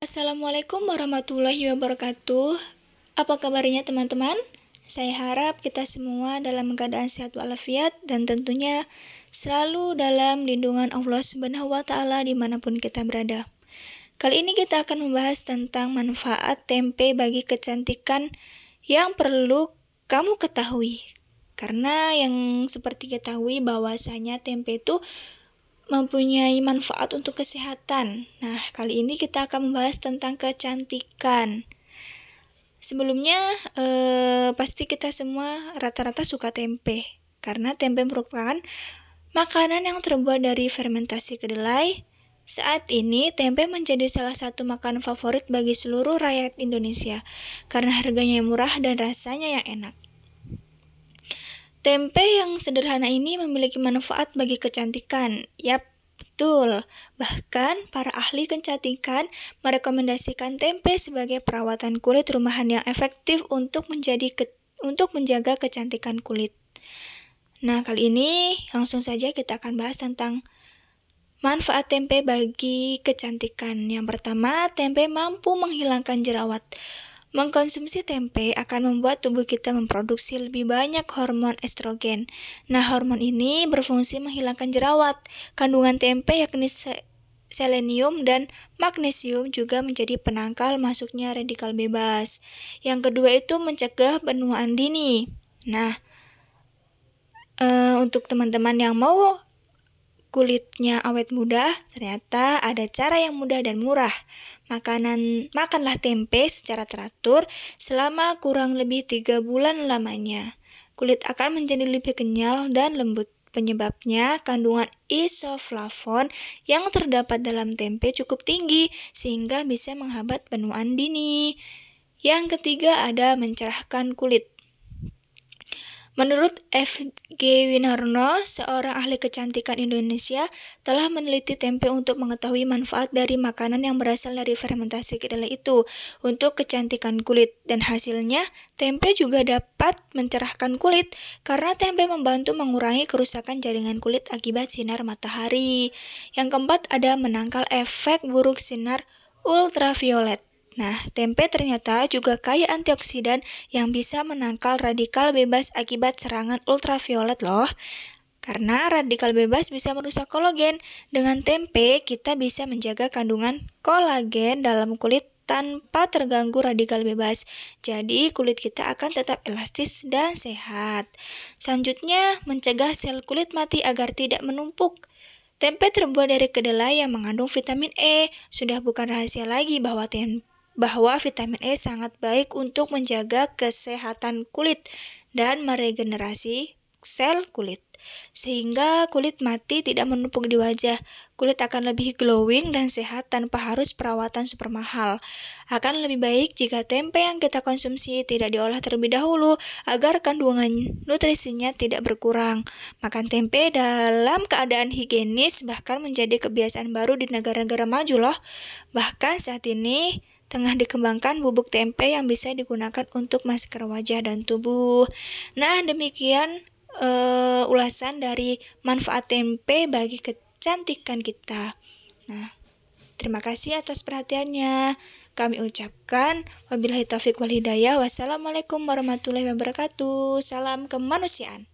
Assalamualaikum warahmatullahi wabarakatuh. Apa kabarnya teman-teman? Saya harap kita semua dalam keadaan sehat walafiat dan tentunya selalu dalam lindungan Allah Subhanahu wa taala di mana pun kita berada. Kali ini kita akan membahas tentang manfaat tempe bagi kecantikan yang perlu kamu ketahui. Karena yang seperti ketahui bahwasanya tempe itu mempunyai manfaat untuk kesehatan. Nah, kali ini kita akan membahas tentang kecantikan. Sebelumnya, eh, pasti kita semua rata-rata suka tempe, karena tempe merupakan makanan yang terbuat dari fermentasi kedelai. Saat ini, tempe menjadi salah satu makanan favorit bagi seluruh rakyat Indonesia, karena harganya yang murah dan rasanya yang enak. Tempe yang sederhana ini memiliki manfaat bagi kecantikan. Yap, betul. Bahkan para ahli kecantikan merekomendasikan tempe sebagai perawatan kulit rumahan yang efektif untuk menjadi ke, untuk menjaga kecantikan kulit. Nah, kali ini langsung saja kita akan bahas tentang manfaat tempe bagi kecantikan. Yang pertama, tempe mampu menghilangkan jerawat. Mengkonsumsi tempe akan membuat tubuh kita memproduksi lebih banyak hormon estrogen. Nah, hormon ini berfungsi menghilangkan jerawat. Kandungan tempe yakni selenium dan magnesium juga menjadi penangkal masuknya radikal bebas. Yang kedua itu mencegah penuaan dini. Nah, uh, untuk teman-teman yang mau kulitnya awet muda, ternyata ada cara yang mudah dan murah. Makanan makanlah tempe secara teratur selama kurang lebih tiga bulan lamanya. Kulit akan menjadi lebih kenyal dan lembut. Penyebabnya kandungan isoflavon yang terdapat dalam tempe cukup tinggi sehingga bisa menghambat penuaan dini. Yang ketiga ada mencerahkan kulit. Menurut F.G. Winarno, seorang ahli kecantikan Indonesia, telah meneliti tempe untuk mengetahui manfaat dari makanan yang berasal dari fermentasi kedelai itu untuk kecantikan kulit. Dan hasilnya, tempe juga dapat mencerahkan kulit karena tempe membantu mengurangi kerusakan jaringan kulit akibat sinar matahari. Yang keempat ada menangkal efek buruk sinar ultraviolet. Nah, tempe ternyata juga kaya antioksidan yang bisa menangkal radikal bebas akibat serangan ultraviolet loh. Karena radikal bebas bisa merusak kolagen. Dengan tempe, kita bisa menjaga kandungan kolagen dalam kulit tanpa terganggu radikal bebas. Jadi, kulit kita akan tetap elastis dan sehat. Selanjutnya, mencegah sel kulit mati agar tidak menumpuk. Tempe terbuat dari kedelai yang mengandung vitamin E. Sudah bukan rahasia lagi bahwa tempe bahwa vitamin E sangat baik untuk menjaga kesehatan kulit dan meregenerasi sel kulit. Sehingga kulit mati tidak menumpuk di wajah. Kulit akan lebih glowing dan sehat tanpa harus perawatan super mahal. Akan lebih baik jika tempe yang kita konsumsi tidak diolah terlebih dahulu agar kandungan nutrisinya tidak berkurang. Makan tempe dalam keadaan higienis bahkan menjadi kebiasaan baru di negara-negara maju loh. Bahkan saat ini tengah dikembangkan bubuk tempe yang bisa digunakan untuk masker wajah dan tubuh. Nah, demikian uh, ulasan dari manfaat tempe bagi kecantikan kita. Nah, terima kasih atas perhatiannya. Kami ucapkan wabillahi taufik wal hidayah. Wassalamualaikum warahmatullahi wabarakatuh. Salam kemanusiaan.